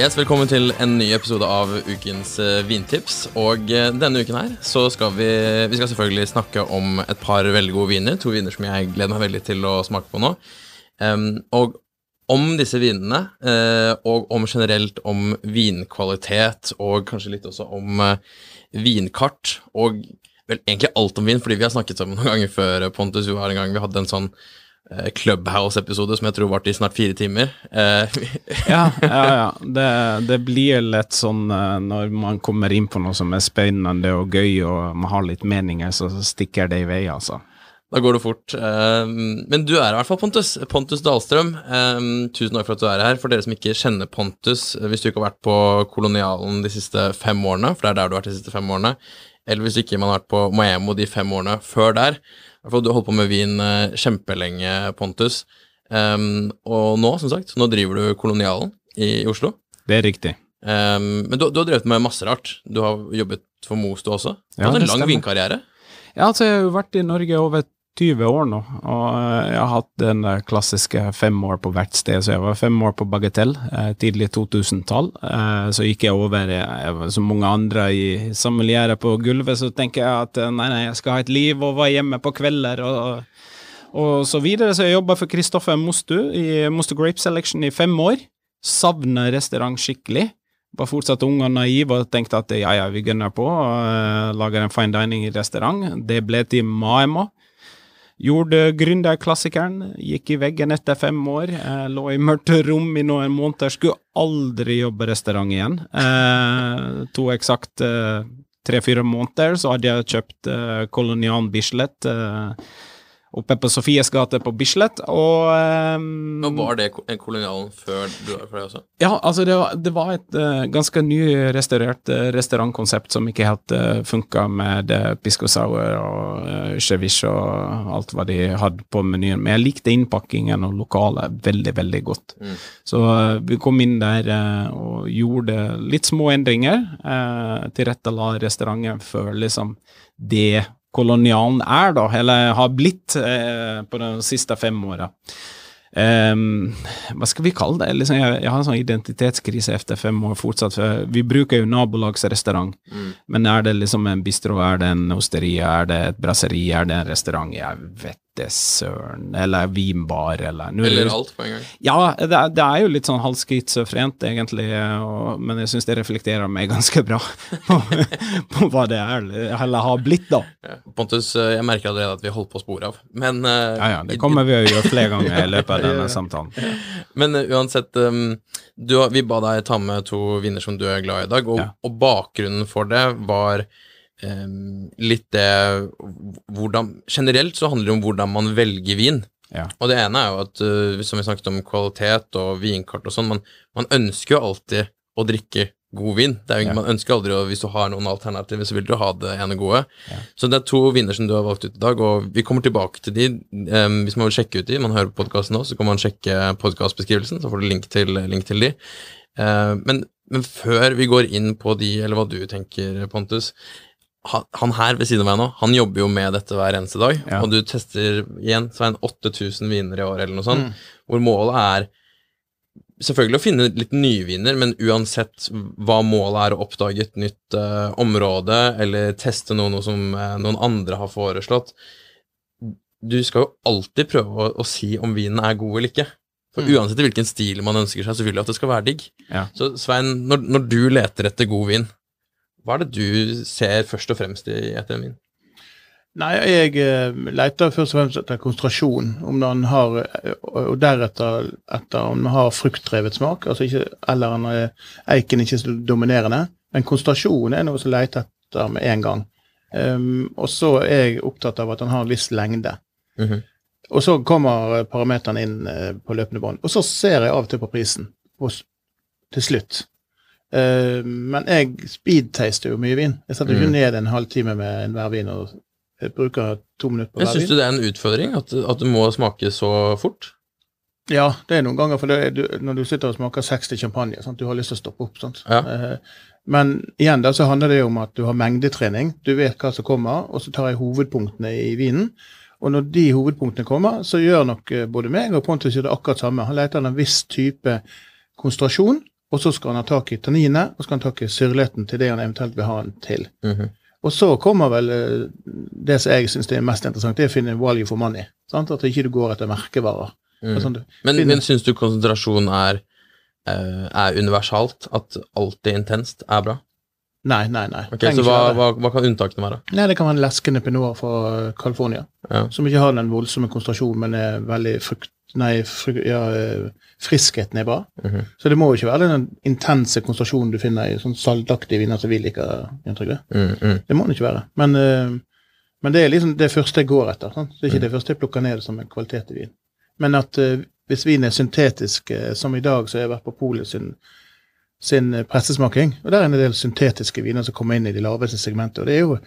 Yes, Velkommen til en ny episode av ukens eh, vintips. Og eh, denne uken her så skal vi, vi skal selvfølgelig snakke om et par veldig gode viner. To viner som jeg gleder meg veldig til å smake på nå. Og om disse vinene, eh, og om generelt om vinkvalitet, og kanskje litt også om vinkart, og vel egentlig alt om vin, fordi vi har snakket sammen noen ganger før, Pontus. Har en gang vi hadde en sånn Clubhouse-episode som jeg tror varte i snart fire timer. Eh, Ja, ja, ja. Det, det blir lett sånn eh, når man kommer inn på noe som er spennende og gøy, og man har litt meninger, så stikker det i vei, altså. Da går det fort. Eh, Men du er i hvert fall Pontus. Pontus Dahlstrøm. Eh, Tusen takk for at du er her. For dere som ikke kjenner Pontus, eh, hvis du ikke har vært på Kolonialen de siste fem årene, for det er der du har vært de siste fem årene, eller hvis ikke man har vært på Maemo de fem årene før der, du har holdt på med vin eh, kjempelenge, Pontus. Um, Og nå, som sagt, nå driver du Kolonialen i Oslo. Det er riktig. Um, Men du, du har drevet med masse rart. Du har jobbet for Mosto du også. Du Ja, har hatt en lang stemmer. vinkarriere. Ja, altså, jeg har jo vært i Norge over 20 år nå, og eh, jeg har hatt den klassiske fem år på hvert sted, så jeg var fem år på Bagatell, eh, tidlig 2000-tall. Eh, så gikk jeg over, eh, jeg var som mange andre i sommeliere på gulvet, så tenker jeg at eh, nei, nei, jeg skal ha et liv og være hjemme på kvelder og, og så videre. Så jeg jobba for Kristoffer Mostu i Mostu Grape Selection i fem år. Savna restaurant skikkelig. Var fortsatt ung og naiv og tenkte at ja, ja, vi gunner på og eh, lager en fine dining-restaurant. Det ble til Maema. Gjorde gründerklassikeren, gikk i veggen etter fem år, eh, lå i mørkt rom i noen måneder, skulle aldri jobbe restaurant igjen. Eh, to eksakt eh, tre-fire måneder, så hadde jeg kjøpt eh, Kolonial Bislett eh, oppe på Sofies gate på Bislett, og um, Og var det kolonialen før du var for deg også? ja, altså det var, det var et uh, ganske nyrestaurert uh, restaurantkonsept som ikke helt uh, funka med uh, pisco sour og uh, ceviche og alt hva de hadde på menyen. Men jeg likte innpakkingen og lokalet veldig, veldig godt. Mm. Så eh, vi kom inn der eh, og gjorde litt små endringer. Uh, Tilrettela restauranten for liksom det kolonialen er, da, eller har blitt eh, på de siste fem åra. Um, hva skal vi kalle det? Liksom, jeg, jeg har en sånn identitetskrise etter fem år fortsatt. For vi bruker jo nabolagsrestaurant, Mm. men er det liksom en bistro, er det en osteria, er det et brasseri, er det en restaurant? Jeg vet det søren. Eller vinbar, eller er det Eller alt på en gang. Ja, det er, det er jo litt sånn halvskitsofrent, egentlig, og, men jeg syns det reflekterer meg ganske bra på, på hva det er, eller har blitt, da. Ja. Pontus, eh, jeg merker allerede at vi holdt på å spore av, men uh, Ja, ja, det kommer vi å gjøre flere ganger i løpet av denne samtalen. Men uh, uansett, um, du, vi ba deg ta med to vinner som du er glad i i dag, og, Ja. og bakgrunnen for det var litt det hvordan Generelt så handler det om hvordan man velger vin. Ja. Og det ene er jo at, uh, som vi snakket om kvalitet og vinkart og sånn, man, man ønsker jo alltid å drikke god vin. Det er jo, Ja. Man ønsker aldri å, hvis du har noen alternativer, så vil du ha det ene gode. Ja. Så det er to viner som du har valgt ut i dag, og vi kommer tilbake til de. Um, hvis man vil sjekke ut de, man hører på podkasten nå, så kan man sjekke podkastbeskrivelsen, så får du link til, link til de. Uh, men, men før vi går inn på de, eller hva du tenker, Pontus han, han her ved siden av meg nå, han jobber jo med dette hver eneste dag, Ja. og du tester igjen Svein, 8000 viner i år, eller noe sånt, hvor målet er selvfølgelig å finne litt nye viner, men uansett hva målet er å oppdage et nytt uh, område, eller teste noe, noe som uh, noen andre har foreslått Du skal jo alltid prøve å, å si om vinen er god eller ikke. For Mm. uansett hvilken stil man ønsker seg, så vil du at det skal være digg. Ja. Så Svein, når, når du leter etter god vin, hva er det du ser først og fremst i etter en? Nei, jeg eh, leter først og fremst etter konsentrasjon, om den har eh, Og deretter etter om den har fruktdrevet smak, altså ikke, eller om eh, eiken ikke er så dominerende. Men konsentrasjon er noe som leter etter med en gang. Um, og så er jeg opptatt av at den har en viss lengde. Mhm. Og så kommer parameterne inn på løpende bånd. Og så ser jeg av og til på prisen og til slutt. Eh, men jeg speedtaster jo mye vin. Jeg setter jo ikke Mm. ned en halvtime med enhver vin og bruker to minutter på hver Syns vin. du det er en utfordring at, at du må smake så fort? Ja, det er noen ganger, for er, du, når du sitter og smaker 60 champagne, sant? du har lyst til å stoppe opp. Sant? Ja. Eh, men igjen da så handler det jo om at du har mengdetrening. Du vet hva som kommer, og så tar jeg hovedpunktene i vinen. Og når de hovedpunktene kommer, så gjør nok eh, både meg og Pontus gjør det akkurat samme. Han leter en viss type konsentrasjon, og så skal han ha tak i tanninene, og så skal han ha tak i syrligheten til det han eventuelt vil ha den til. Mhm. Og så kommer vel eh, det som jeg syns er mest interessant, det er å finne value for money. Sant? At ikke du går etter merkevarer. Mm. Sånn, Men, finner- men syns du konsentrasjon er, eh, er universalt? At alt det intenst er bra? Nei, nei, nei. Ok, Så hva, hva, hva kan unntakene være? Nei, det kan være en leskende pinot fra California, Ja. som ikke har den voldsomme konsentrasjonen, men er veldig frukt... Nei, ja, eh, friskheten er bra. Mhm. Så det må jo ikke være den intense konsentrasjonen du finner i sånn saltaktige viner som vi liker. Mm, mm. Det må den ikke være. Men, eh, men det er liksom det første jeg går etter. Sant? Det er ikke det første jeg plukker ned som en kvalitet i vin. Men at eh, hvis vinen er syntetisk, som i dag, så har jeg vært på Polet sin, sin pressesmaking, og der er en del syntetiske viner som kommer inn i de laveste segmentene, og det er jo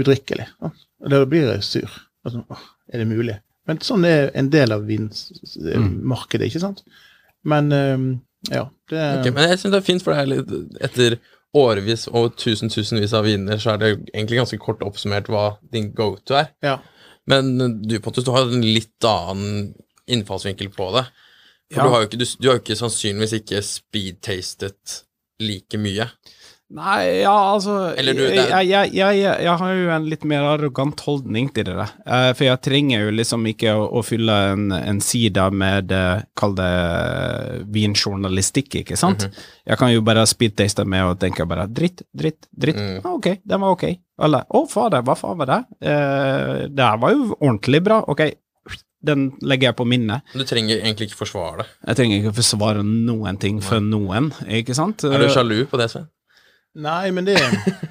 udrikkelig. sant? Og da blir jeg sur. Altså, er det mulig? Men sånn er en del av vinmarkedet, ikke sant? Men eh, ja, det er Ok, men jeg syns det er fint, for det er litt Etter årevis og tusen, tusenvis av viner, så er det egentlig ganske kort oppsummert hva din go-to er. ja. Men du, Pontus, du har en litt annen innfallsvinkel på det. For Ja. du har jo ikke, du, du har jo ikke sannsynligvis ikke speedtastet like mye. Nei, ja, altså du- jeg, jeg, jeg, jeg, har jo en litt mer arrogant holdning til det. Uh, for jeg trenger jo liksom ikke å, å fylle en, en side med uh, Kall det vinjournalistikk, ikke sant? Jeg kan jo bare speedtaste med og tenke bare dritt, dritt, dritt. Mm. Ah, ok, den var ok. Eller å, fader, hva faen var det? Uh, det her var jo ordentlig bra. Ok, den legger jeg på minnet. Du trenger egentlig ikke forsvare det. Jeg trenger ikke forsvare noen ting for noen, ikke sant? Er du sjalu på det, Svein? Nei, men det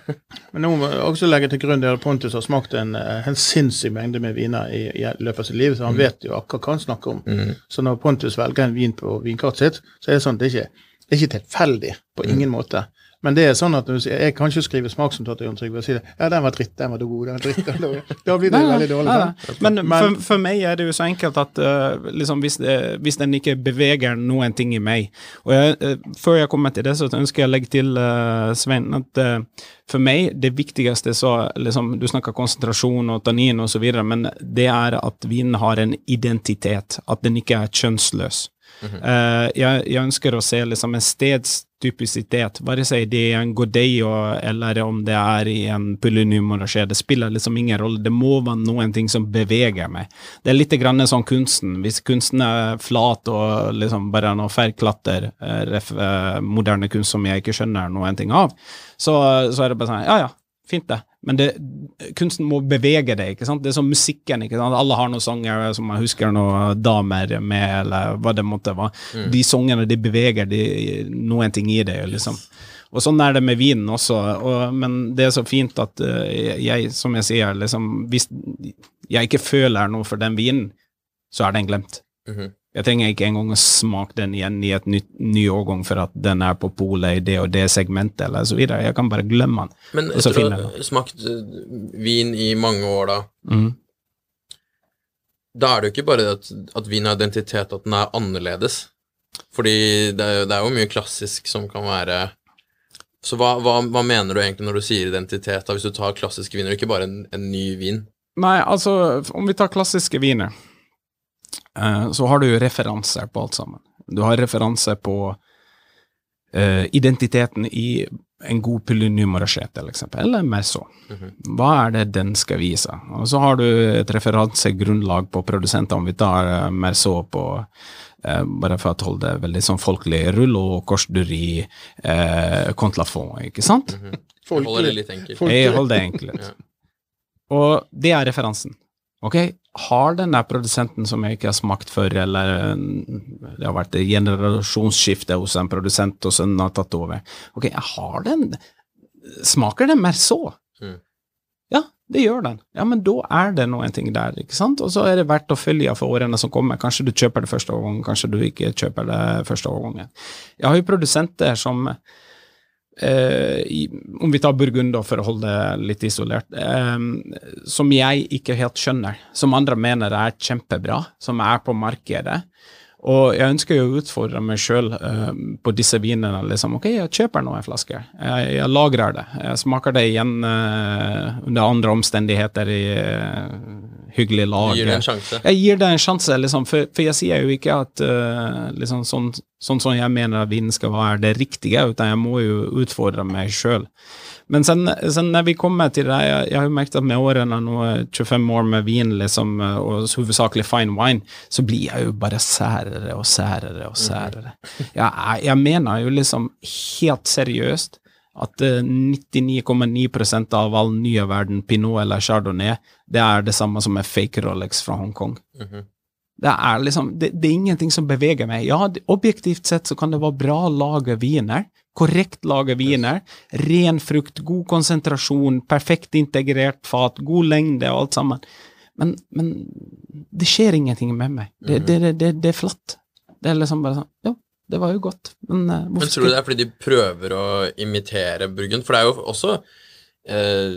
Men nå må jeg også legge til grunn at Pontus har smakt en, eh, en sinnssyk mengde med viner i, i løpet av sitt liv, så han vet jo akkurat hva han snakker om. Mm. Så når Pontus velger en vin på vinkartet sitt, så er det sånn at det ikke, det er ikke tilfeldig på ingen måte. Men det er sånn at sier, jeg kan ikke skrive smaksnotat til Jon Trygve og si det. Ja, den var dritt, den var god, den var dritt, den var dårlig. Da blir det veldig dårlig. Ja? Men, Men- for, for meg er det jo så enkelt at uh, liksom hvis, uh, hvis den ikke beveger noen ting i meg Og jeg, uh, Før jeg kommer til det, så ønsker jeg å legge til, uh, Svein, at for meg det viktigste så liksom, Du snakker konsentrasjon og tannin osv., men det er at vinen har en identitet. At den ikke er kjønnsløs. Eh, jeg, jeg ønsker å se liksom en stedstypisitet, bare si det er en Godeio eller om det er i en Pouligny-Monarché, det spiller liksom ingen rolle. Det må være noen ting som beveger meg. Det er litt grann sånn kunsten. Hvis kunsten er flat og liksom bare noe fergklatter, eh, eh, moderne kunst som jeg ikke skjønner noen ting av, så, så er det bare sånn, ja ja, fint det. Men det, kunsten må bevege deg, ikke sant. Det er som musikken, ikke sant. Alle har noen sanger som man husker noen damer med, eller hva det måtte være. De sangene, de beveger de, noen ting i deg, liksom. Og sånn er det med vinen også, og, men det er så fint at eh, jeg, som jeg sier, liksom, hvis jeg ikke føler noe for den vinen, så er den glemt. Mhm. Jeg trenger ikke engang å smake den igjen i et nytt, ny årgang for at den er på polet i det og det segmentet, eller så videre. Jeg kan bare glemme den. Men etter å ha smakt eh, vin i mange år, da, mm. da er det jo ikke bare at, at vin har identitet, at den er annerledes. Fordi det er, det er jo mye klassisk som kan være Så hva, hva, hva mener du egentlig når du sier identitet, da, hvis du tar klassiske viner, ikke bare en, en ny vin? Nei, altså, om vi tar klassiske viner, så har du referanser på alt sammen. Du har referanser på eh, identiteten i en god pylonymorasjet, f.eks., eller mer eller Merceau. Hva er det den skal vise? Og så har du et referansegrunnlag på produsenter, om vi tar uh, så på eh, bare for å holde det veldig sånn folkelig, Rouleau, korsduri, eh, contlafon, ikke sant? Jeg holder det litt enkelt. Jeg holder det enkelt. Ja. Og det er referansen. Ok, har den der produsenten som jeg ikke har smakt før, eller eh, det har vært generasjonsskifte hos en produsent, og sønnen har tatt over Ok, har den Smaker den mer så? Mm. Ja, det gjør den. Ja, men da er det noen ting der, ikke sant? Og så er det verdt å følge for årene som kommer. Kanskje du kjøper det første gangen, kanskje du ikke kjøper det første gangen. Jeg har jo produsenter som eh, i, Om vi tar Burgund, for å holde det litt isolert, um, som jeg ikke helt skjønner, som andre mener er kjempebra, som er på markedet. Og jeg ønsker jo å utfordre meg sjøl uh, på disse vinene. liksom, Ok, jeg kjøper nå en flaske. Jeg, jeg lagrer det. Jeg smaker det igjen uh, under andre omstendigheter i uh, hyggelig lag. Gir det en sjanse? Jeg gir det en sjanse, liksom, for, for jeg sier jo ikke at liksom, sånn, sånn som jeg mener at vinen skal være det riktige, utan jeg må jo utfordre meg sjøl. Men sen, sen, når vi kommer til det, jeg, jeg har jo merket at med årene, nå 25 år med vin, liksom, og hovedsakelig fine wine, så blir jeg jo bare særere og særere og særere. Jeg, jeg mener jo liksom helt seriøst at 99,9% av all nye verden, pinot eller chardonnay, det er det samme som en fake Rolex fra Hongkong. Mm -hmm. Det er liksom, det, det, er ingenting som beveger meg. Ja, objektivt sett så kan det være bra laga viner, korrekt laga viner, ren frukt, god konsentrasjon, perfekt integrert fat, god lengde og alt sammen. Men, men det skjer ingenting med meg. Det, mm. det, det, det, er flatt. Det er liksom bare sånn Ja, det var jo godt, men uh, Men tror du det er fordi de prøver å imitere Burgund? For det er jo også eh,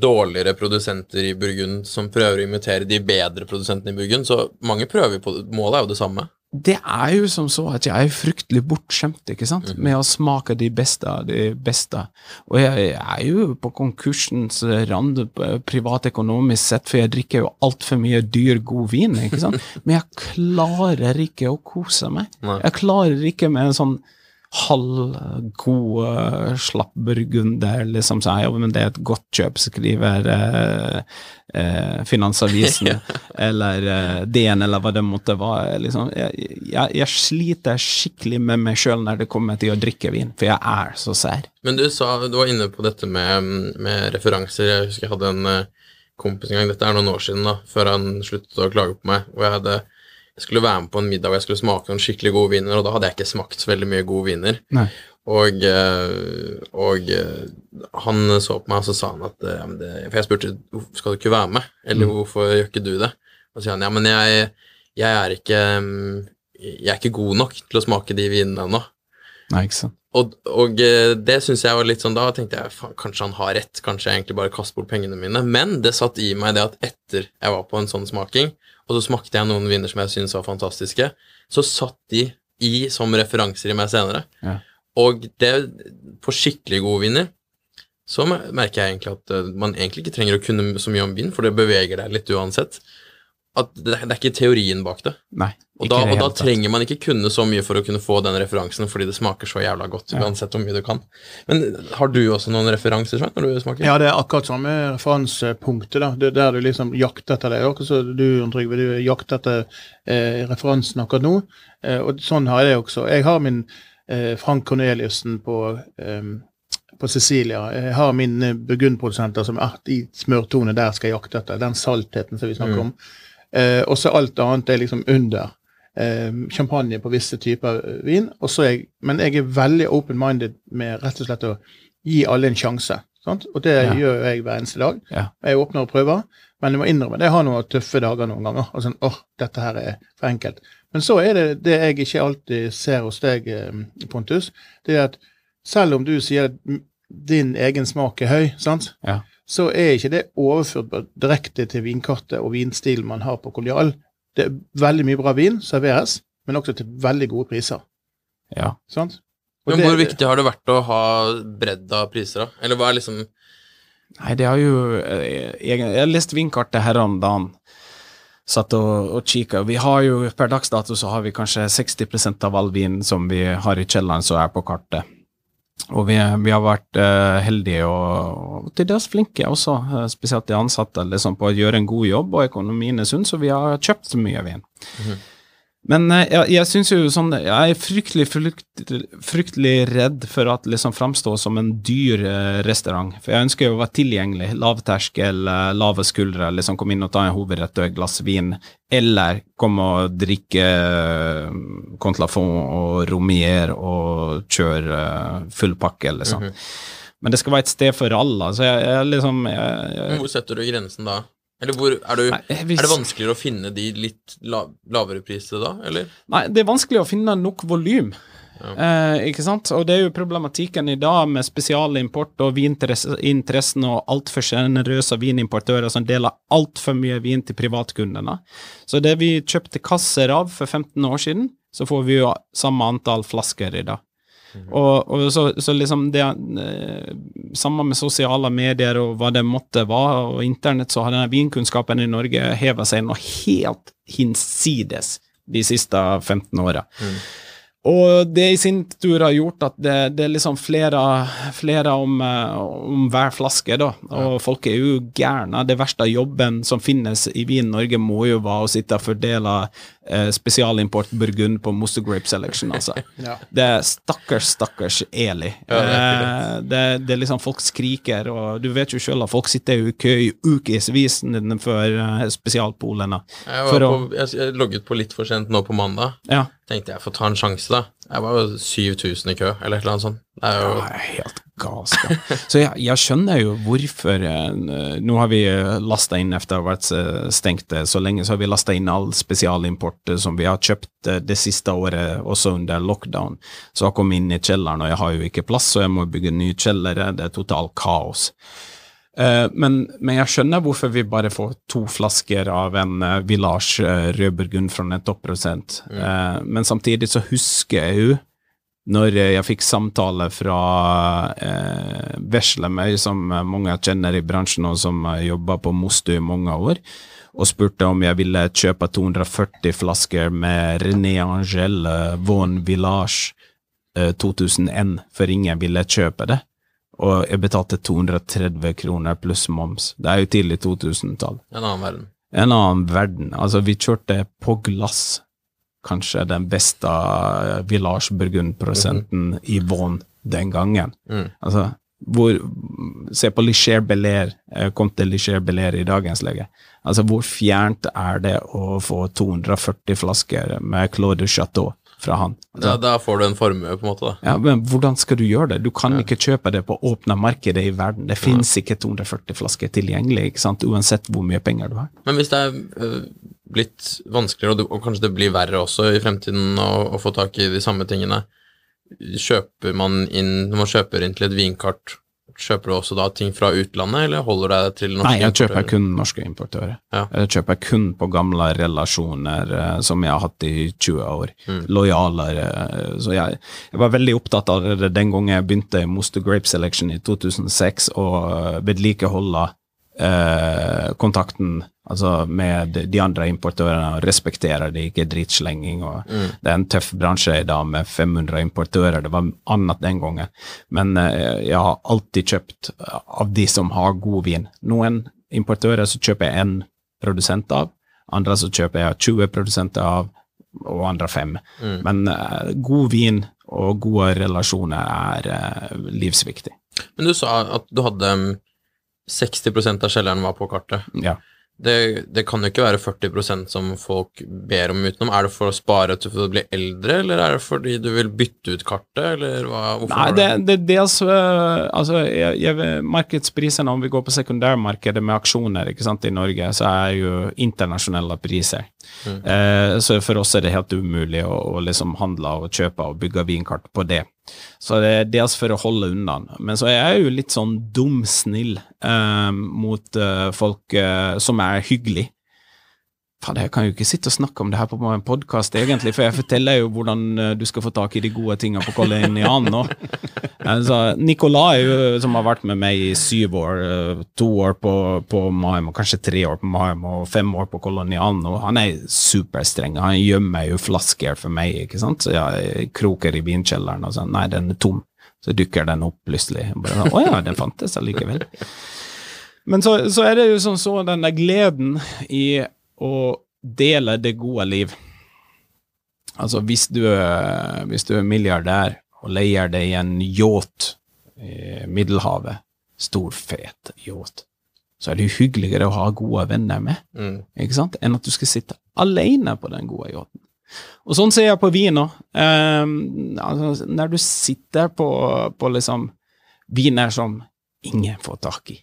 dårligere produsenter i Burgund som prøver å imitere de bedre produsentene i Burgund, så mange prøver på Målet er jo det samme. Det er jo som så at jeg er fryktelig bortskjemt ikke sant? Mm med å smake de beste av de beste. Og jeg er jo på konkursens rand privatøkonomisk sett, for jeg drikker jo altfor mye dyr, god vin. ikke sant? Men jeg klarer ikke å kose meg. Nei. Jeg klarer ikke med en sånn halvgod slappburgunder, slapp burgunder, liksom sier ja, men det er et godt kjøp, skriver eh, eh, Finansavisen, eller eh, DN, eller hva det måtte være. Liksom. Jeg, jeg, jeg, sliter skikkelig med meg sjøl når det kommer til å drikke vin, for jeg er så sær. Men du sa, du var inne på dette med, med referanser. Jeg husker jeg hadde en kompis en gang, dette er noen år siden, da, før han sluttet å klage på meg, hvor jeg hadde jeg skulle være med på en middag og jeg skulle smake noen skikkelig gode viner, og da hadde jeg ikke smakt så veldig mye gode viner. Og, eh, og, eh, han så på meg, og så sa han at eh, det, For jeg spurte skal du ikke være med, eller mm. hvorfor gjør ikke du det? Og så sier han ja, men jeg, jeg, er ikke Jeg er ikke god nok til å smake de vinene ennå. Nei, ikke sant. Og, og det syns jeg var litt sånn Da tenkte jeg faen, kanskje han har rett, kanskje jeg egentlig bare kaster bort pengene mine. Men det satt i meg det at etter jeg var på en sånn smaking, og så smakte jeg noen viner som jeg syntes var fantastiske. Så satt de i som referanser i meg senere. Ja. Og det, på skikkelig gode viner så merker jeg egentlig at eh, man egentlig ikke trenger å kunne så mye om vin, for det beveger deg litt uansett at det, det, er ikke teorien bak det. Nei, og da, og da trenger man ikke kunne så mye for å kunne få den referansen, fordi det smaker så jævla godt, ja. uansett hvor mye du kan. Men har du også noen referanser, Svein, når du smaker? Ja, det er akkurat samme referansepunktet, da. Det er der du liksom jakter etter det. Akkurat så du, Trygve, du jakter etter eh, referansen akkurat nå. Eh, og sånn har jeg det også. Jeg har min eh, Frank Corneliussen på eh, på Sicilia. Jeg har mine burgundprodusenter som er i smørtone der skal jeg jakte etter. Den saltheten som vi snakker mm. om. Eh, og så alt annet er liksom under. Eh, champagne på visse typer vin. er jeg, men jeg er veldig open-minded med rett og slett å gi alle en sjanse. Sant? Og det ja. gjør jeg hver eneste dag. Ja. Jeg åpner og prøver, men jeg må innrømme det har noen tøffe dager noen ganger. og sånn, åh, dette her er for enkelt. Men så er det det jeg ikke alltid ser hos deg, eh, Pontus, det er at selv om du sier at din egen smak er høy, sant? Ja så er ikke det overført direkte til vinkartet og vinstilen man har på Koldial. Det er veldig mye bra vin serveres, men også til veldig gode priser. Ja. Sånn? men det, hvor viktig har det vært å ha bredd av priser, da? Eller hva er liksom Nei, det har jo eh, Jeg, jeg har lest vinkartet her om dagen. Satt og, og kikka. Vi har jo per dags dato så har vi kanskje 60% av all vin som vi har i kjelleren, som er på kartet. Og vi, vi, har vært uh, heldige og, og til dels flinke også, uh, spesielt de ansatte, liksom, på å gjøre en god jobb, og økonomien er sunn, så vi har kjøpt mye vin. Mm -hmm. Men eh, jeg, jeg syns jo sånn Jeg er fryktelig, fryktelig, fryktelig redd for at liksom framstå som en dyr eh, restaurant. For jeg ønsker jo å være tilgjengelig. Lavterskel, eh, lave skuldre. Liksom komme inn og ta en hovedrett og et glass vin. Eller komme og drikke Contlafon og Romier og kjøre full pakke, liksom. Men det skal være et sted for alle. Så jeg, jeg liksom jeg, jeg, hvor setter du grensen da? Eller hvor, er, du, Nei, hvis- er det vanskeligere å finne de litt la, lavere prisene da, eller? Nei, det er vanskelig å finne nok volym. Eh, ikke sant? Og det er jo problematikken i dag med spesialimport og vininteressen og altfor sjenerøse vinimportører som deler altfor mye vin til privatkundene. Så det vi kjøpte kasser av for 15 år siden, så får vi jo samme antall flasker i dag. Og, og så, så liksom det sammen Samme med sosiale medier og hva det måtte være, og internett, så har denne vinkunnskapen i Norge heva seg noe helt hinsides de siste 15 åra. Og det i sin tur har gjort at det, det er liksom flere, flere om, eh, om hver flaske, da. Og folk er jo gærne. Det verste av jobben som finnes i Vin Norge, må jo være å sitte og fordele eh, spesialimport burgund på Moster Grape Selection, altså. Ja. Det er stakkars, stakkars Eli. Ja, det er eh, det, det er liksom Folk skriker, og du vet jo sjøl at folk sitter jo i kø i ukevis for eh, spesialpolene. Jeg, var å- jeg logget på litt for sent nå på mandag. Ja. Tenkte jeg får ta en sjanse, da. Jeg var jo 7000 i kø, eller et eller annet sånt. Det er jo er helt galskap. Så jeg, jeg skjønner jo hvorfor eh, Nå har vi lasta inn etter å ha vært eh, stengt eh, så lenge, så har vi lasta inn all spesialimport eh, som vi har kjøpt eh, det siste året, også under lockdown. Så har kommet inn i kjelleren, og jeg har jo ikke plass, så jeg må bygge ny kjellere. Det er totalt kaos. Eh, men, men jeg skjønner hvorfor vi bare får to flasker av en uh, Village uh, rødburgund fra en topprosent. Eh, men samtidig så husker jeg jo når eh, jeg fikk samtale fra eh, Veslemøy, som eh, mange kjenner i bransjen og som har jobba på Mostu i mange år, og spurte om jeg ville kjøpe 240 flasker med René Angel eh, Von Village eh, 2001, for ingen ville kjøpe det. Og jeg betalte 230 kroner pluss moms. Det er jo tidlig 2000-tall en annen verden. en annen verden. Altså, vi kjørte på glass kanskje den beste Village Burgund-prosenten i Vaughan den gangen. Mm. Altså, hvor Se på Licher Belair, eh, kom til Licher Belair i dagens lege. Altså, hvor fjernt er det å få 240 flasker med Claude Chateau fra han? Da, da får du en formue, på en måte. da. ja, men hvordan skal du gjøre det? Du kan ikke kjøpe det på åpna markedet i verden. Det finnes ikke 240 flasker tilgjengelig, ikke sant? uansett hvor mye penger du har. Men hvis det er øh, blitt vanskeligere, og kanskje det blir verre også i fremtiden å, å få tak i de samme tingene, kjøper man inn Når man kjøper inn til et vinkart, kjøper du også da ting fra utlandet, eller holder du deg til norske Nei, jeg kjøper kun norske importører. Ja. Jeg kjøper kun på gamle relasjoner uh, som jeg har hatt i 20 år. Lojalere. Uh, Så jeg, jeg var veldig opptatt av det den gangen jeg begynte i Moster Grape Selection i 2006, å eh, vedlikeholde eh, kontakten altså med de andre importørene og respekterer det, ikke dritslenging. og Det er en tøff bransje i dag med 500 importører, det var annet den gangen. Men eh, jeg har alltid kjøpt av de som har god vin. Noen importører så kjøper jeg én produsent av, andre så kjøper jeg 20 produsenter av, og andre fem. Men eh, god vin og gode relasjoner er eh, livsviktig. Men du sa at du hadde um, 60% av kjelleren var på kartet. Ja. Det, det kan jo ikke være 40% som folk ber om utenom. Er det for å spare til å bli eldre, eller er det fordi du vil bytte ut kartet, eller hva? Nei, det, det, det er dels Altså, jeg, jeg, markedsprisene, om vi går på sekundærmarkedet med aksjoner ikke sant, i Norge, så er jo internasjonale priser. Eh, så for oss er det helt umulig å, å liksom handle og kjøpe og bygge vinkart på det. Så det er dels for å holde unna. Men så er jeg jo litt sånn dum snill eh, mot eh, folk eh, som er hyggelig. Faen, jeg kan jo ikke sitte og snakke om det her på en podkast, egentlig, for jeg forteller jo hvordan eh, du skal få tak i de gode tingene på Colinian nå. Altså, Nicolai, som har vært med meg i syv år, eh, to år på, på og kanskje tre år på Maim, og fem år på Kolonian, og han er superstreng. Han gjemmer jo flasker for meg, ikke sant, så jeg kroker i vinkjelleren og sånn, nei, den er tom. Så dukker den opp plutselig. Bare, Å ja, den fantes allikevel. Men så, så er det jo sånn så den der gleden i å dele det gode liv. Altså, hvis du, er- hvis du er milliardær og leier deg en yacht i Middelhavet, stor, fet yacht, så er det jo hyggeligere å ha gode venner med, Mm. ikke sant, enn at du skal sitte alene på den gode yachten. Og sånn ser jeg på vin òg. altså, når du sitter på, på liksom viner som ingen får tak i,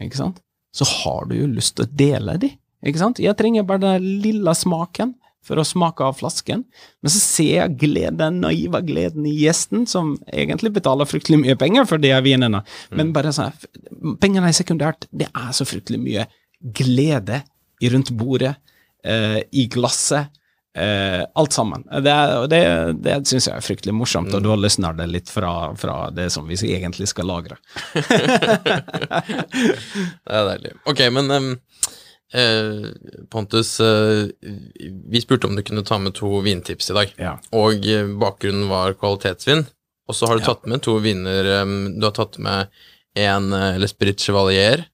ikke sant, så har du jo lyst til å dele de, ikke sant? Jeg trenger bare den lille smaken for å smake av flasken, men så ser jeg gleden, naiva gleden i gjesten, som egentlig betaler fryktelig mye penger for de vinene, men bare sånn, pengene er sekundært, det er så fryktelig mye glede i rundt bordet, eh, i glasset, eh, alt sammen. Det, det, det syns jeg er fryktelig morsomt, og da løsner det litt fra, fra det som vi egentlig skal lagre. Det er deilig. Ok, men em, eh, Pontus, eh, vi spurte om du kunne ta med to vintips i dag. Ja. Og eh, bakgrunnen var kvalitetsvin. Og så har du Ja. tatt med to viner. du har tatt med en uh, Chevalier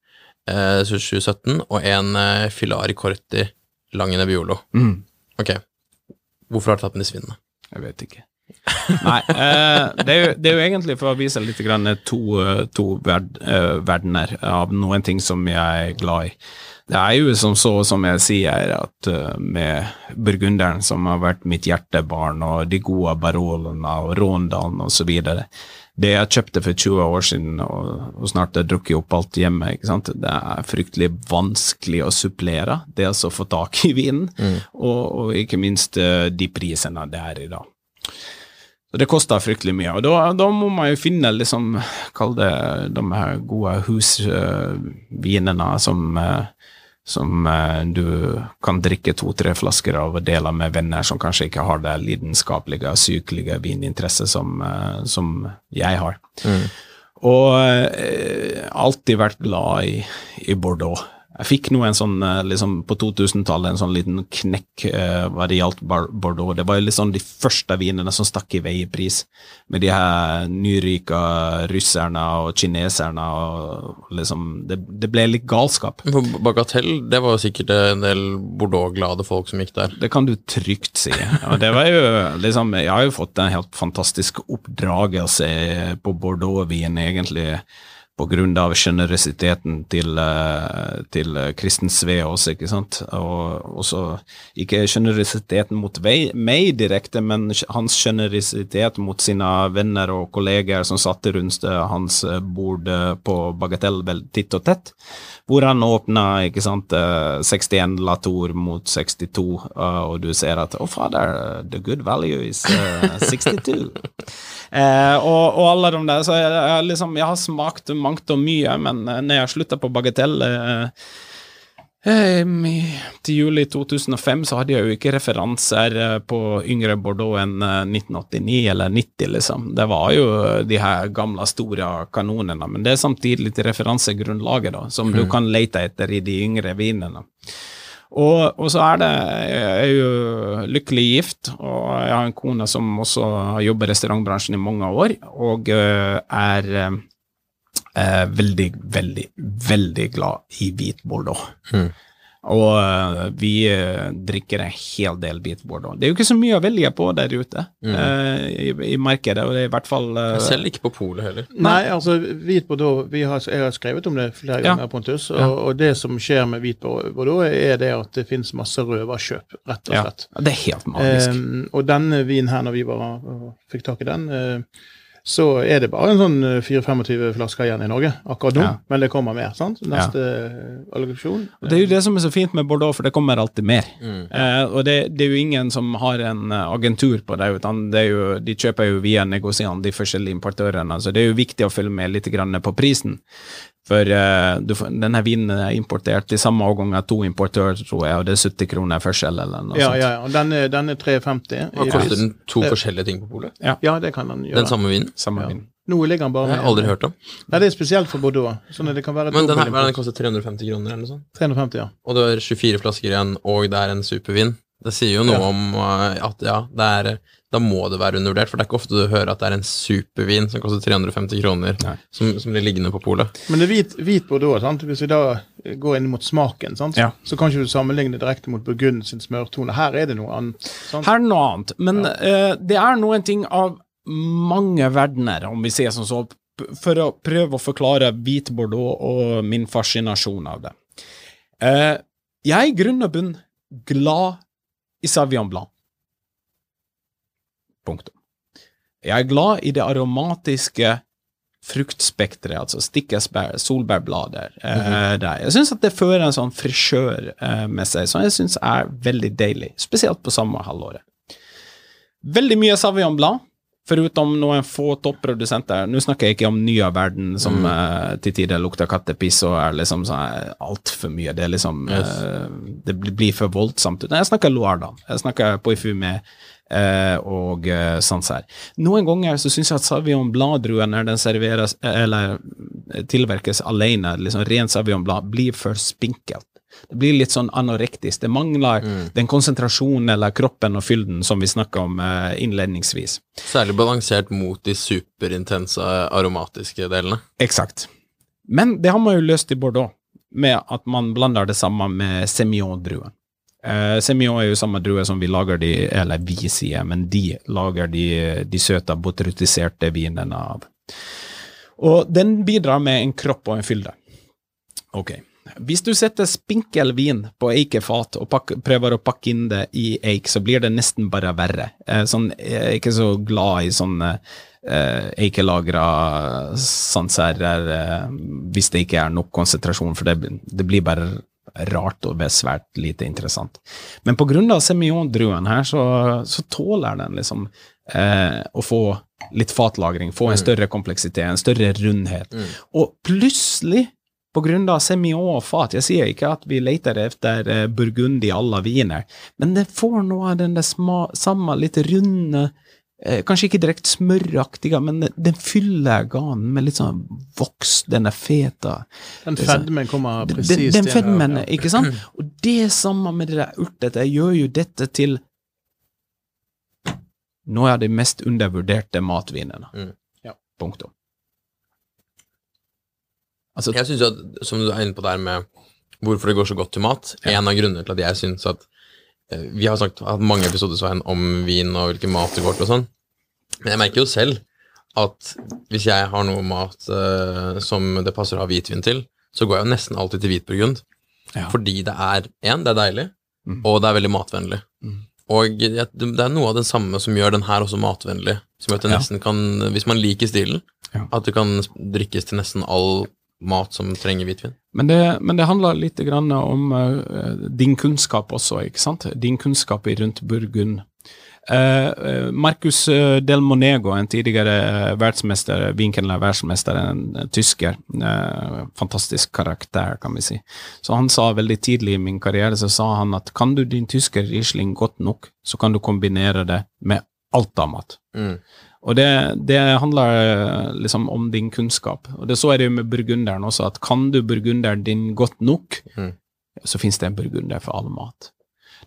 eh, 2017 og en uh, Filari Corti Lange Nebbiolo. Mm. Ok, hvorfor har du tatt med disse vinene? Jeg vet ikke. Nei, det, er jo, det er jo egentlig for å vise litt grann to, to verd, verdener av noen ting som jeg er glad i. Det er jo som så, som jeg sier, at eh, med burgunderen som har vært mitt hjertebarn, og de gode Barolene og Råndalen videre, det jeg kjøpte for 20 år siden, og, og snart har drukket opp alt hjemme, det er fryktelig vanskelig å supplere det altså å få tak i vinen, og, og ikke minst eh, de prisene det er i dag. Så det koster fryktelig mye, og da, da må man jo finne liksom, kall det de her gode husvinene som, eh, som eh, du kan drikke to-tre flasker av og dele med venner som kanskje ikke har det lidenskapelige, sykelige vininteresse som, eh, som jeg har. Og eh, alltid vært glad i, i Bordeaux. Jeg fikk nå en sånn, eh, liksom på 2000-tallet, en sånn liten knekk uh, hva det gjaldt Bordeaux. Det var jo liksom de første vinene som stakk i vei i pris, med de her nyryka russerne og kineserne og liksom Det, det ble litt galskap. For Bagatell, det var jo sikkert en del Bordeaux-glade folk som gikk der. Det kan du trygt si. Og det var jo liksom Jeg har jo fått en helt fantastisk oppdragelse på Bordeaux-vin, egentlig, av sjenerøsiteten til, eh, til Kristen Sveås, ikke sant. Og også ikke sjenerøsiteten mot meg direkte, men hans sjenerøsitet mot sine venner og kolleger som satte rundt eh, hans bord eh, på Bagatell titt og tett, hvor han åpna ikke sant, eh, 61 Latour mot 62, eh, og du ser at å fader, the good value is eh, 62. Eh, og, og alle de der, så jeg, jeg, liksom, jeg har smakt mangt og mye, men eh, når jeg slutta på Bagatell eh, eh, til juli 2005 så hadde jeg jo ikke referanser på yngre Bordeaux enn eh, 1989 eller 90, liksom. Det var jo de her gamle, store kanonene, men det er samtidig litt referansegrunnlaget, da, som du kan lete etter i de yngre vinene. Og, og så er det Jeg er jo lykkelig gift, og jeg har en kone som også har jobbet i restaurantbransjen i mange år, og er eh, veldig, veldig, veldig glad i hvit bordeaux. Og eh, vi eh, drikker en hel del hvit bordeaux. Det er jo ikke så mye å velge på der ute eh, i, i markedet, og det er i hvert fall eh, Selv ikke på polet heller. Nei, altså hvit Bordeaux vi har, Jeg har skrevet om det flere Ja. ganger, Pontus. Og, Ja. og det som skjer med hvit Bordeaux, er det at det finnes masse røverkjøp, rett og slett. ja, det er helt magisk. Eh, og denne vinen her, når vi bare fikk tak i den, eh, så er det bare en sånn eh, 4-25 flasker igjen i Norge akkurat nå. Ja. Men det kommer mer. sant? Neste ja. allogasjon. Det er jo det som er så fint med Bordeaux, for det kommer alltid mer. Mm. Eh, og det, det er jo ingen som har en eh, agentur på det, utan det er jo, de kjøper jo via negosiene, de forskjellige importørene. Så det er jo viktig å følge med litt grann på prisen. For uh, du, denne vinen er importert i samme årgang av to importører, tror jeg, og det er 70 kroner forskjell eller noe Ja, sånt. ja, ja. Og den er, den er 3,50. Hva koster den to Det- forskjellige ting på polet? Ja, det kan den gjøre. Den samme vinen? Samme Ja. vin. Noe ligger den bare har jeg aldri hørt om. Nei, det er spesielt for Bordeaux. Sånn at det kan være Men den her den koster 350 kroner eller noe sånt. 350, ja. Og det er 24 flasker igjen, og det er en supervin. Det sier jo noe Ja. om eh, at ja, det er da må det være undervurdert, for det er ikke ofte du hører at det er en supervin som koster 350 kroner, som, som blir liggende på polet. Men det er hvit, hvit bordeaux. sant? Hvis vi da går inn mot smaken, sant? Ja. så kan ikke du sammenligne direkte mot Burgund sin smørtone. Her er det noe annet. sant? Her er noe annet, men eh, det er noen ting av mange verdener, om vi sier sånn så, for å prøve å forklare hvit bordeaux og min fascinasjon av det. Uh, jeg er i grunn og bunn glad i Savion Blanc. Punktum. Jeg er glad i det aromatiske fruktspekteret, altså stikkesbær, solbærblader. eh, der. Jeg syns at det fører en sånn frisjør eh, med seg, som jeg syns er veldig deilig, spesielt på sommerhalvåret. Veldig mye Savion Blad, foruten noen få topprodusenter. Nå snakker jeg ikke om nye verden, som eh, til tider lukter kattepiss og er liksom sånn altfor mye. Det er liksom Yes. uh, Det blir- for voldsomt. Nei, jeg snakker Loire, da. Jeg snakker Poifume eh, og sanser. Sancerre. Noen ganger så syns jeg at Savion Blad-druen, når den serveres eller eh, tilverkes alene, liksom ren Savion Blad, blir for spinkelt. Det blir litt sånn anorektisk. Det mangler den konsentrasjonen eller kroppen og fylden som vi snakka om eh, innledningsvis. Særlig balansert mot de superintense aromatiske delene. Eksakt. Men det har man jo løst i Bordeaux, med at man blander det samme med Semillon-druen. Eh, Semillon er jo samme drue som vi lager de, eller vi sier, men de lager de, de søte, botrytiserte vinene av. Og den bidrar med en kropp og en fylde. Ok. Hvis du setter spinkel vin på eikefat og pakk, prøver å pakke inn det i eik, så blir det nesten bare verre. Eh, sånn, jeg er ikke så glad i sånne eh, eikelagra sanserer eh, hvis det ikke er nok konsentrasjon, for det, det blir bare rart og svært lite interessant. Men av semillon-druen her, så, så tåler den liksom eh, å få litt fatlagring, få en større kompleksitet, en større rundhet. Og plutselig av semillon og fat. Jeg sier ikke at vi leter etter burgundi à i wiener, viner, men det får noe av den der samme litt runde eh, Kanskje ikke direkte smøraktige, men den, fyller ganen med litt sånn voks, den er feta. Den sant. fedmen kommer Den, presist den, den fedmen, ja. ikke sant? Og det samme med det der urtete gjør jo dette til noe av de mest undervurderte matvinene. Mm. Ja. Punktum. Altså, Jeg synes jo at, som du er inne på der med hvorfor det går så godt til mat, Ja. en av grunnene til at jeg synes at eh, Vi har snakket, hatt mange episoder Svein, om vin og hvilken mat det går til og sånn, men jeg merker jo selv at hvis jeg har noe mat eh, som det passer å ha hvitvin til, så går jeg jo nesten alltid til hvitburgund. Ja. Fordi det er én, det er deilig, Mm. og det er veldig matvennlig. Mm. Og det er noe av det samme som gjør den her også matvennlig. Som gjør at det nesten kan, hvis man liker stilen, Ja. at det kan drikkes til nesten all mat som trenger hvitvin. Men det, men det handler litt om uh, din kunnskap også, ikke sant? Din kunnskap rundt Burgund. Uh, Marcus Del Monego, en tidligere verdensmester, vinkelner verdensmester, en tysker. Uh, fantastisk karakter, kan vi si. Så han sa veldig tidlig i min karriere så sa han at kan du din tysker Riesling godt nok, så kan du kombinere det med alt av mat. Mm. Og det, det handler eh, liksom om din kunnskap. Og det så er det jo med burgunderen også, at kan du burgunderen din godt nok, Mm. så finnes det en burgunder for all mat.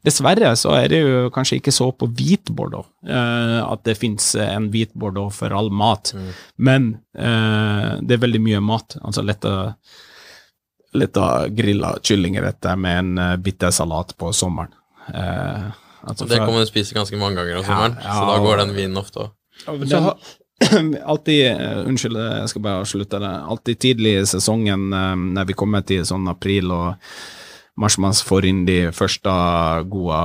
Dessverre så er det jo kanskje ikke så på hvit bordeaux, eh, at det finnes en hvit bordeaux for all mat, Mm. men eh, det er veldig mye mat. Altså lett å Litt av grilla kyllingretter med en uh, bitter salat på sommeren. Eh, altså Og det kommer kan man spise ganske mange ganger om Ja, sommeren, ja, så da går den vinen ofte òg. Alltid, eh, unnskyld, jeg skal bare avslutte det. Alltid tidlig i sesongen, eh, når vi kommer til sånn april og mars, man får inn de første gode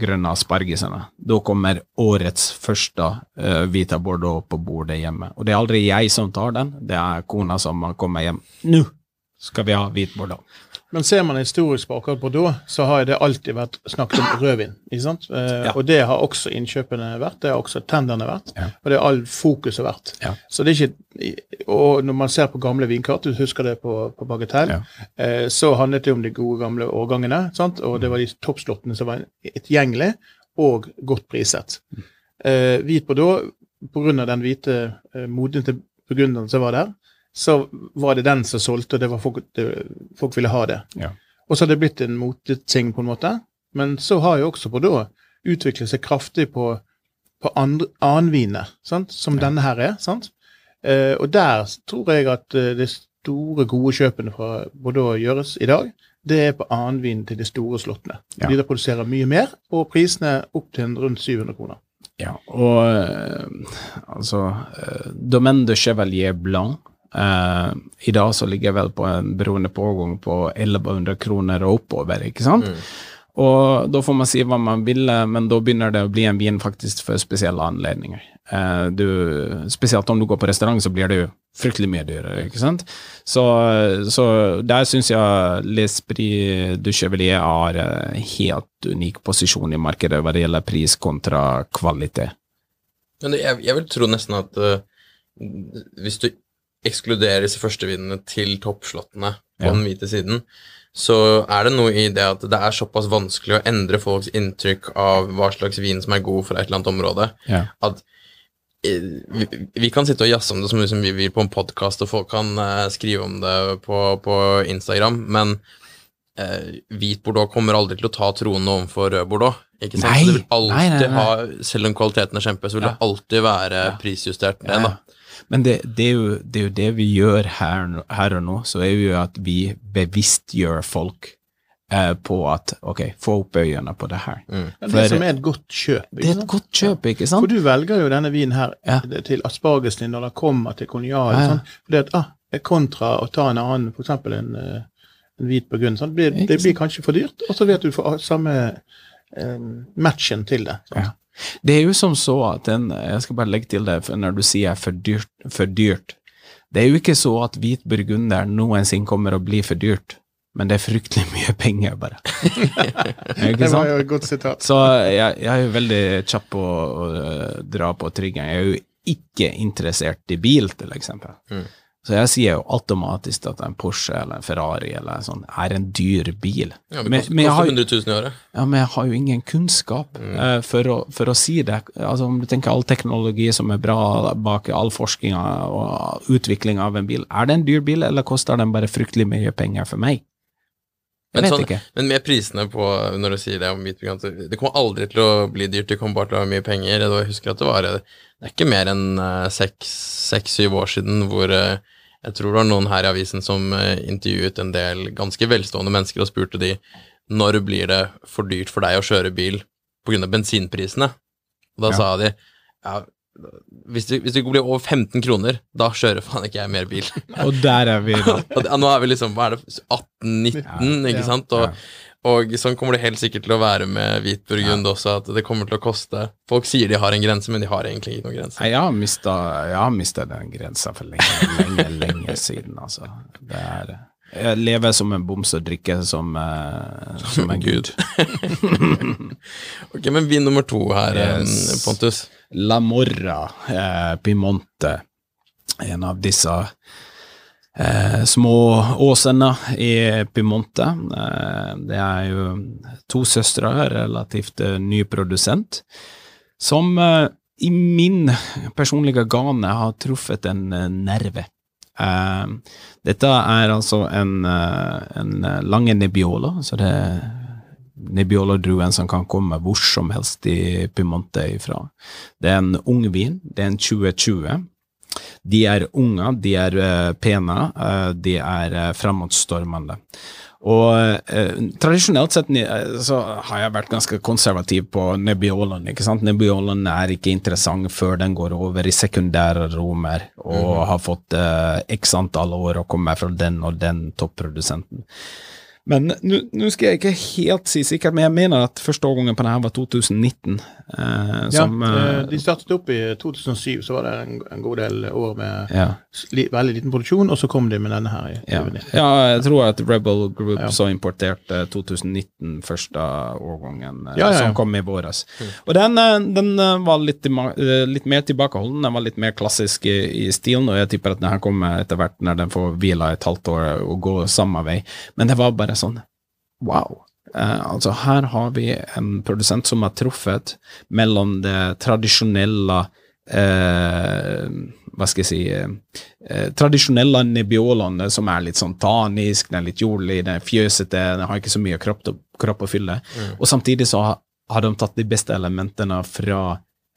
grønne aspargesene. Da kommer årets første uh, Vita Bordeaux på bordet hjemme. Og det er aldri jeg som tar den, det er kona som kommer hjem. Nå skal vi ha hvit Bordeaux. Men ser man historisk på akkurat Bordeaux, så har det alltid vært snakket om rødvin. ikke sant? Eh, Ja. Og det har også innkjøpene vært, det har også tenderne vært, Ja. og det har all fokuset vært. Ja. Så det er ikke, Og når man ser på gamle vinkart, du husker det på, på Bagatell, eh, så handlet det om de gode gamle årgangene, sant? og det var de toppslottene som var etgjengelige og godt priset. Eh, hvit Bordeaux, pga. den hvite eh, til burgunderen som var der, så var det den som solgte, og det var folk, det, folk ville ha det. Ja. Og så har det blitt en moteting, på en måte. Men så har jo også Bordeaux utviklet seg kraftig på på annenviner, sant? som Ja. denne her er. sant? Eh, og der tror jeg at eh, de store, gode kjøpene fra Bordeaux gjøres i dag. Det er på annenvinen til de store slottene. Ja. De der produserer mye mer, og prisene opp til rundt 700 kroner. Ja, og eh, altså eh, Domaine de Chevalier Blanc eh, I dag så ligger jeg vel på en beroende pågang på 1100 kroner og oppover, ikke sant? Mm. Og da får man si hva man vil, eh, men da begynner det å bli en vin faktisk for spesielle anledninger. Uh, du, spesielt om du går på restaurant, så blir det jo fryktelig mye dyrere, ikke sant? Så, så der syns jeg L'Esprit du Chevalier har en helt unik posisjon i markedet hva det gjelder pris kontra kvalitet. Men jeg, jeg vil tro nesten at uh, hvis du ekskluderer disse førstevinene til toppslottene på Ja. den hvite siden, så er det noe i det at det er såpass vanskelig å endre folks inntrykk av hva slags vin som er god for et eller annet område, Ja. at eh, vi, vi kan sitte og jazze om det som, som vi vil på en podkast, og folk kan uh, skrive om det på, på Instagram, men uh, hvit Bordeaux kommer aldri til å ta tronen overfor rød Bordeaux. Ikke sant? Nei, Så det vil alltid nei, nei, nei. ha, selv om kvaliteten er kjempe, så vil Ja. det alltid være prisjustert ned, da. Men det, det, er jo, det er jo det vi gjør her, her og nå, så er jo at vi bevisstgjør folk eh, på at ok, få opp øynene på det her. Mm. For, det som er et godt kjøp. ikke Det er et sant? godt kjøp, ikke For du velger jo denne vinen her Ja. til aspargesen din når den kommer til konjal. Ja, ja. Sånn, fordi at, ah, kontra å ta en annen, f.eks. En, eh, en hvit burgund. Sånn. Det, blir, det blir kanskje for dyrt, og så vet du får samme eh, matchen til det. sant? Ja. Det er jo som så at den, jeg skal bare legge til det, når du sier for dyrt, for dyrt, det er jo ikke så at hvit burgunder noensinne kommer å bli for dyrt, men det er fryktelig mye penger, bare. Det var jo et godt sitat. Så jeg, jeg er jo veldig kjapp på å å dra på triggeren. Jeg er jo ikke interessert i bil, til eksempel. Mm. Så jeg sier jo automatisk at en Porsche eller en Ferrari eller sånn er en dyr bil. Ja, det koster, men jeg har koster jo- 100 000 i året. Ja, men jeg har jo ingen kunnskap Mm. uh, for, å, for å si det. Altså Om du tenker all teknologi som er bra bak all forskninga og utvikling av en bil, er det en dyr bil, eller koster den bare fryktelig mye penger for meg? Men, sånn, men med prisene på når du sier det om hvit Det kommer aldri til å bli dyrt, det kommer bare til å ha mye penger. Jeg husker at det var Det er ikke mer enn seks-syv år siden hvor eh, jeg tror det var noen her i avisen som eh, intervjuet en del ganske velstående mennesker og spurte de når blir det for dyrt for deg å kjøre bil pga. bensinprisene. Og da Ja. sa de ja, hvis det, hvis det blir over 15 kroner, da kjører faen ikke jeg mer bil. Og der er vi da. Nå er vi liksom, hva er det, 18-19, ikke Ja. sant? Og, Ja. og sånn kommer det helt sikkert til å være med hvitburgund ja. også, at det kommer til å koste Folk sier de har en grense, men de har egentlig ikke noen grense. Jeg har mista, jeg har mistet den grensa for lenge, lenge, lenge siden, altså. Det er, jeg lever som en boms og drikker som, eh, som en gud. Ok, men vin nummer to her, Yes. Pontus. La Morra eh, Pimonte, en av disse eh, små åsene i Pimonte. Eh, det er jo to søstre, relativt eh, ny produsent, som eh, i min personlige gane har truffet en eh, nerve. Dette er altså en, en lange Nebbiolo, så det er Nebbiolo-druen som kan komme hvor som helst i Piemonte ifra. Det er en ung vin, det er en 2020. De er unge, de er eh, pene, eh, de er uh, fremadstormende. Og eh, tradisjonelt sett eh, så har jeg vært ganske konservativ på Nebbioloen. ikke sant? Nebbioloen er ikke interessant før den går over i sekundære romer og har fått eh, x antall år og kommer fra den og den topprodusenten. Men nå skal jeg ikke helt si sikkert, men jeg mener at første årgangen på denne var 2019. Eh, Ja, som, eh, eh, de startet opp i 2007, så var det en, en god del år med ja. li, veldig liten produksjon, og så kom de med denne her i Ja. 2019. ja, jeg tror at Rebel Group Ja. så importerte 2019 første årgangen, eh, Ja, ja, ja. som kom i våres. Og den, den var litt, litt mer tilbakeholden, den var litt mer klassisk i, i stilen, og jeg tipper at den her kommer etter hvert når den får hvile et halvt år og gå samme vei. Men det var bare sånn, wow. Eh, altså her har vi en produsent som har truffet mellom det tradisjonelle eh, hva skal jeg si eh, eh, Tradisjonelle nebbiolene som er litt sånn tanisk, den er litt jordlig, den er fjøsete, den har ikke så mye kropp, kropp å fylle. Og samtidig så har, de tatt de beste elementene fra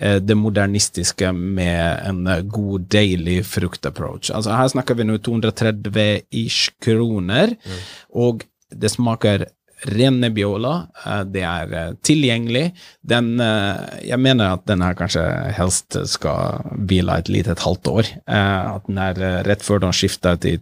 eh, det modernistiske med en eh, god, deilig fruktapproach. Altså Her snakker vi nå 230 ish kroner, og det smaker ren Nebbiolo. eh, Det er eh, tilgjengelig. Den eh, Jeg mener at den her kanskje helst skal hvile et lite et halvt år. At den er rett før den skifter til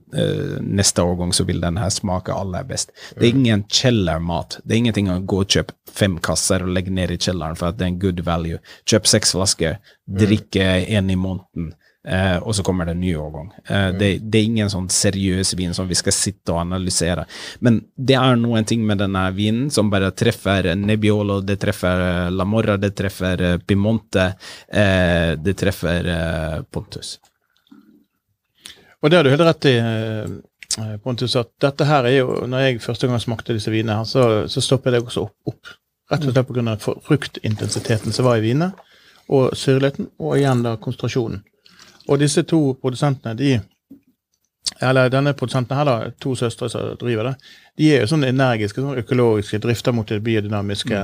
neste årgang, så vil den her smake aller best. Det er ingen kjellermat. Det er ingenting å gå og kjøpe fem kasser og legge ned i kjelleren for at det er en good value. Kjøp seks flasker, drikke en i måneden. Eh, og så kommer det en ny årgang. Eh, det, det er ingen sånn seriøs vin som vi skal sitte og analysere. Men det er noen ting med denne vinen som bare treffer Nebbiolo, det treffer eh, La Morra, det treffer Pimonte, eh, det treffer Pontus. Og det har du helt rett i, Pontus, at dette her er jo Når jeg første gang smakte disse vinene, her, så, så stoppet jeg også opp. opp. Rett og slett pga. fruktintensiteten som var i vinene, og syrligheten, og igjen da konsentrasjonen. Og disse to produsentene, de eller denne produsenten her, da, to søstre som driver det, de er jo sånn energiske, sånn økologiske, drifter mot det biodynamiske,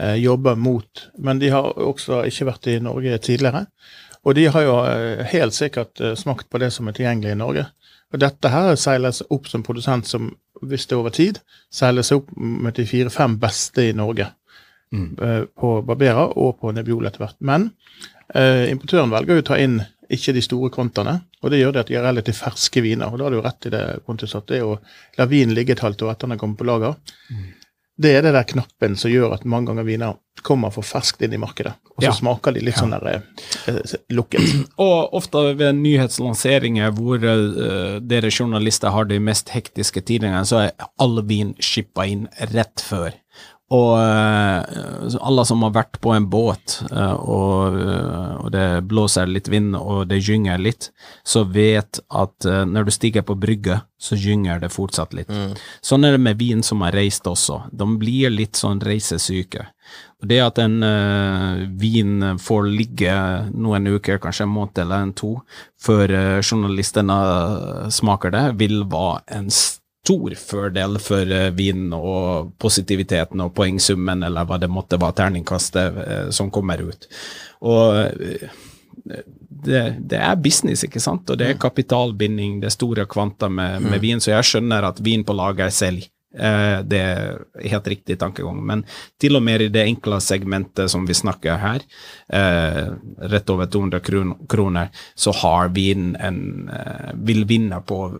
eh, jobber mot Men de har også ikke vært i Norge tidligere. Og de har jo eh, helt sikkert eh, smakt på det som er tilgjengelig i Norge. Og dette her seiles opp som produsent som, hvis det er over tid, seiles opp med de fire-fem beste i Norge. eh, På Barbera og på Nebbiolo etter hvert. Men eh, importøren velger jo å ta inn ikke de store kontaene, og det gjør det at de er relativt ferske viner. Og da har du rett i det, Pontus, at det å la vinen ligge et halvt år etter den har kommet på lager, det er det der knappen som gjør at mange ganger viner kommer for ferskt inn i markedet. Og så Ja. smaker de litt sånn der eh, eh, lukket. Og ofte ved nyhetslanseringer hvor eh, dere journalister har de mest hektiske tidene, så er all vin shippa inn rett før. Og eh, alle som har vært på en båt, eh, og, eh, og det blåser litt vind og det gynger litt, så vet at når du stiger på brygga, så gynger det fortsatt litt. Sånn er det med vin som har reist også. De blir litt sånn reisesyke. Og Det at en uh, vin får ligge noen uker, kanskje en måned eller en to, før uh, journalistene smaker det, vil være en stor fordel for uh, vinen og positiviteten og poengsummen, eller hva det måtte være, terningkastet eh, som kommer ut. Og eh, det, det er business, ikke sant, og det er kapitalbinding, det er store kvanta med, med vin, så jeg skjønner at vin på lager selger. Eh, det er helt riktig tankegang. Men til og med i det enkle segmentet som vi snakker her, eh, rett over 200 kroner, så har vin en eh, vil vinne på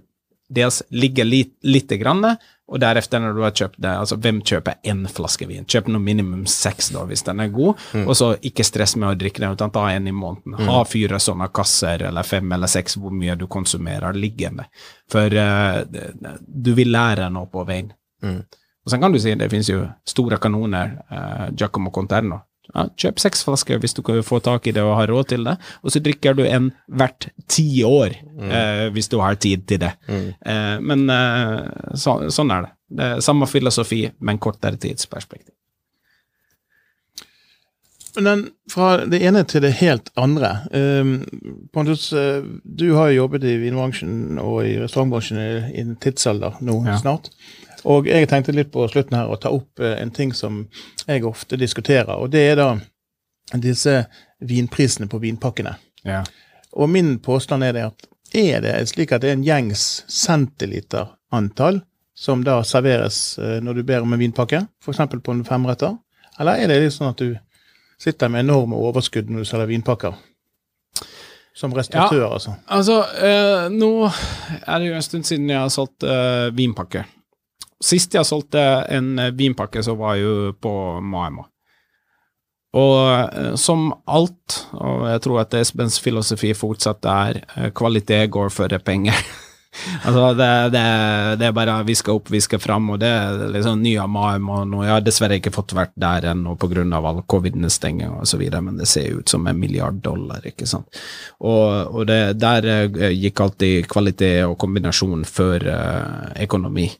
dels ligge litt, lite grann, og deretter når du har kjøpt det, altså hvem kjøper én flaske vin? Kjøp noe minimum seks da, hvis den er god, og så ikke stress med å drikke den, utan ta en i måneden. Ha fire sånne kasser, eller fem eller seks, hvor mye du konsumerer liggende. For uh, du vil lære noe på veien. Og så kan du si, det finnes jo store kanoner, uh, Giacomo Conterno. Ja, kjøp seks flasker hvis du kan få tak i det og har råd til det, og så drikker du en hvert ti år eh, hvis du har tid til det. Eh, men eh, så, sånn er det. Det er samme filosofi, men kortere tidsperspektiv. Men den, fra det ene til det helt andre. Um, Pontus, eh, du har jo jobbet i vinbransjen og i restaurantbransjen i, i en tidsalder nå Ja. snart. Og jeg tenkte litt på slutten her å ta opp eh, en ting som jeg ofte diskuterer, og det er da disse vinprisene på vinpakkene. Ja. Og min påstand er det at er det slik at det er en gjengs centiliterantall som da serveres eh, når du ber om en vinpakke, f.eks. på en femretter? Eller er det litt sånn at du sitter med enorme overskudd når du selger vinpakker? Som restauratør, altså. Altså, eh, nå er det jo en stund siden jeg har solgt eh, vinpakke. Sist jeg solgte en eh, vinpakke, så var jeg jo på Maima. Og eh, som alt, og jeg tror at Esbens filosofi fortsatt er eh, kvalitet går før penger. altså, det, det, det er bare vi skal opp, vi skal fram, og det er liksom ny av Maema nå. Jeg har dessverre ikke fått vært der ennå pga. all covid-stenging og så videre, men det ser ut som en milliard dollar, ikke sant. Og, og det, der gikk alltid kvalitet og kombinasjon før økonomi,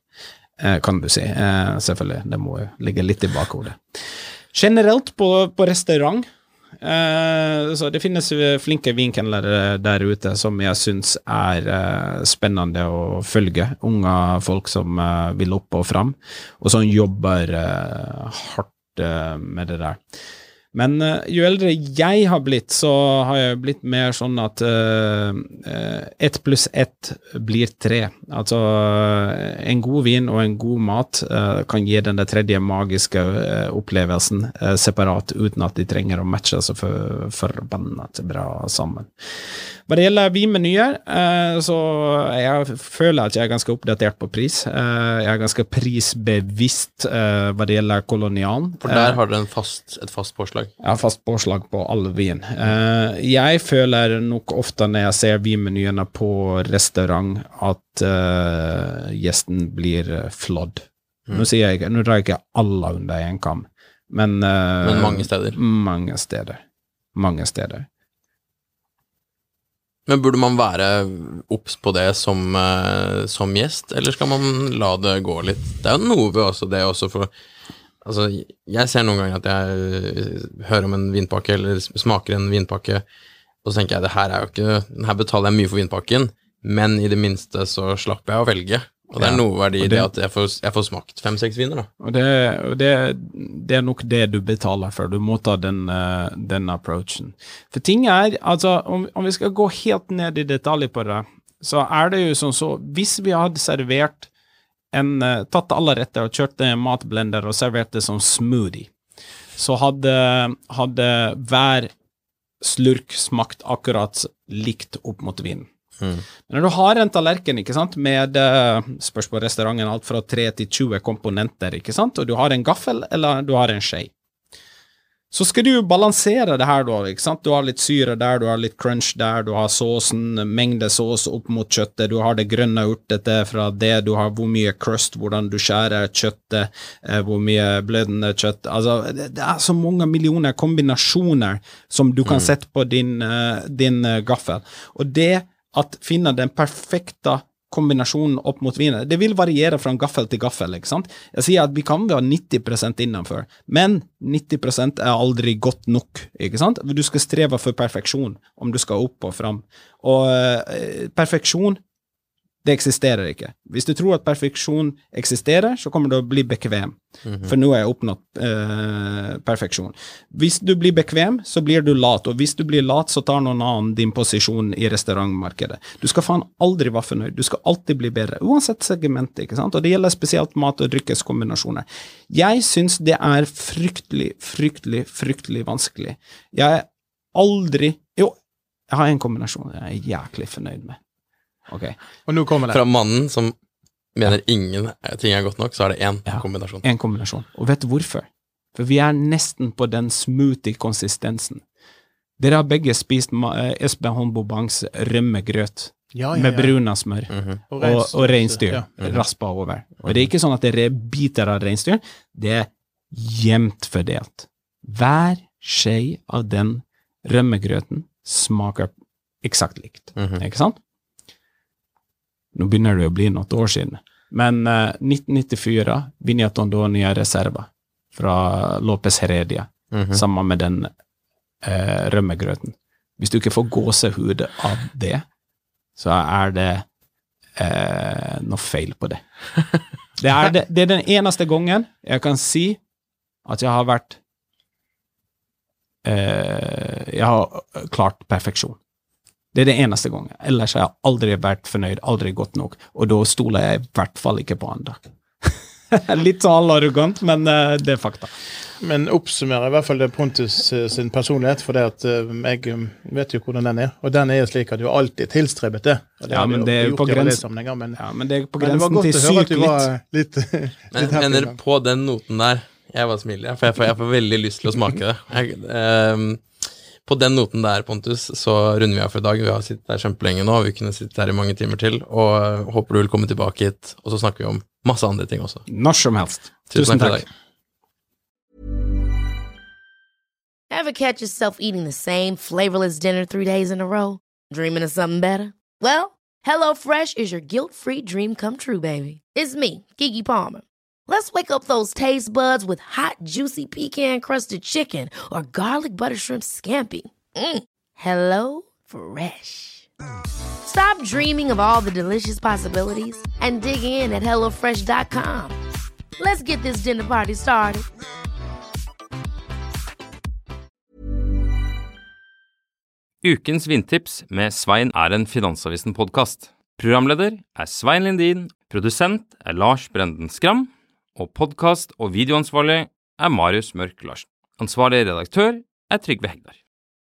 kan du si. Eh, selvfølgelig, det må jo ligge litt i bakhodet. Generelt på, på restaurant eh, så Det finnes flinke vinkendlere der ute som jeg syns er eh, spennende å følge. Unge folk som eh, vil opp og fram, og som jobber eh, hardt eh, med det der. Men uh, jo eldre jeg har blitt, så har jeg blitt mer sånn at uh, ett pluss ett blir tre. Altså en god vin og en god mat uh, kan gi den tredje magiske opplevelsen separat, uten at de trenger å matche så for, forbannet bra sammen. Hva det gjelder vinmenyer, så jeg føler at jeg er ganske oppdatert på pris. jeg er ganske prisbevisst hva det gjelder kolonialen. For der har dere et fast påslag? Påslag? Har fast påslag på all vin. Uh, jeg føler nok ofte når jeg ser vinmenyene på restaurant, at uh, gjesten blir flådd. Mm. Nå, sier jeg, nå drar jeg ikke alle under én kam, men, uh, men mange steder? Mange steder. Mange steder. Men burde man være obs på det som, som, gjest, eller skal man la det gå litt? Det er jo noe ved også det også for Altså, jeg ser noen ganger at jeg eh, hører om en vinpakke, eller smaker en vinpakke, og så tenker jeg det her er jo ikke Her betaler jeg mye for vinpakken, men i det minste så slapper jeg å velge. Og det er noe verdi i det, det, at jeg får, jeg får smakt fem-seks viner, da. Og, det, og det, det, er nok det du betaler for. Du må ta den, uh, den approachen. For ting er, altså, om, om, vi skal gå helt ned i detalj på det, så er det jo sånn så Hvis vi hadde servert en, uh, tatt alle retter og kjørte en matblender og serverte som smoothie, så hadde, hadde hver slurk smakt akkurat likt opp mot vinen. Mm. Men når du har en tallerken ikke sant, med uh, spørs på restauranten alt fra 3 til 20 komponenter, ikke sant, og du har en gaffel eller du har en skje, så skal du balansere det her, da. ikke sant? Du har litt syre der, du har litt crunch der, du har såsen, mengde sås opp mot kjøttet, du har det grønne urtete fra det, du har hvor mye crust, hvordan du skjærer kjøttet, eh, hvor mye blødende kjøtt Altså, det, er så mange millioner kombinasjoner som du kan mm. sette på din, uh, din uh, gaffel. Og det at finne den perfekte kombinasjonen opp mot vinen. Det vil variere fra gaffel til gaffel. ikke sant? Jeg sier at vi kan være 90% innenfor, men 90 er aldri godt nok. ikke sant? Du skal streve for perfeksjon om du skal opp og fram. Og uh, perfeksjon det eksisterer ikke. Hvis du tror at perfeksjon eksisterer, så kommer du å bli bekvem. Mm -hmm. For nå har jeg oppnådd eh, perfeksjon. Hvis du blir bekvem, så blir du lat, og hvis du blir lat, så tar noen annen din posisjon i restaurantmarkedet. Du skal faen aldri være fornøyd, du skal alltid bli bedre, uansett segment, ikke sant, og det gjelder spesielt mat- og drikkeskombinasjoner. Jeg syns det er fryktelig, fryktelig, fryktelig vanskelig. Jeg er aldri Jo, jeg har en kombinasjon jeg er jæklig fornøyd med. Ok. Og nå kommer det. Fra mannen som mener ingen ting er godt nok, så er det én ja, kombinasjon. En kombinasjon. Og vet du hvorfor? For vi er nesten på den smoothie-konsistensen. Dere har begge spist eh, Espen Holmbobangs rømmegrøt ja, ja, med bruna smør mm -hmm. og, og, og reinsdyr ja. mm -hmm. raspa over. Og det er ikke sånn at det er biter av reinsdyr, det er jevnt fordelt. Hver skje av den rømmegrøten smaker eksakt likt, mm -hmm. ikke sant? Nå begynner det å bli noen år siden. Men eh, 1994, Vinja Tondonia Reserva fra Lopez Heredia, mm -hmm. sammen med den eh, rømmegrøten. Hvis du ikke får gåsehud av det, så er det eh, noe feil på det. Det er, det, det er den eneste gangen jeg kan si at jeg har vært eh, Jeg har klart perfeksjon. Det er det eneste gangen. Ellers har jeg aldri vært fornøyd, aldri godt nok, og da stoler jeg i hvert fall ikke på andre. Litt sånn arrogant, men uh, det er fakta. Men oppsummerer i hvert fall det Pontus uh, sin personlighet, for det at uh, jeg vet jo hvordan den er. Og den er jo slik at du alltid tilstrebet det. det ja, men det er på grensen men, ja, men det er på grensen til sykt litt. men, mener på den noten der Jeg bare smiler, for jeg får, jeg får veldig lyst til å smake det. Jeg, um, på den noten der, Pontus, så runder vi av for i dag. Vi har sittet der kjempelenge nå, vi kunne sittet her i mange timer til. Og håper du vil komme tilbake hit, og så snakker vi om masse andre ting også. Når som helst. Tusen, takk. Ever catch yourself eating the same flavorless dinner three days in a row? Dreaming of something better? Well, HelloFresh is your guilt-free dream come true, baby. It's me, Kiki Palmer. Let's wake up those taste buds with hot, juicy pecan crusted chicken or garlic butter shrimp scampi. Mm. Hello Fresh. Stop dreaming of all the delicious possibilities and dig in at HelloFresh.com. Let's get this dinner party started. Ukens vintips med Svein er en Finansavisen-podkast. Programleder er Svein Lindin, produsent er Lars Brenden Skram, og podkast- og videoansvarlig er Marius Mørk Larsen. Ansvarlig redaktør er Trygve Hegnar.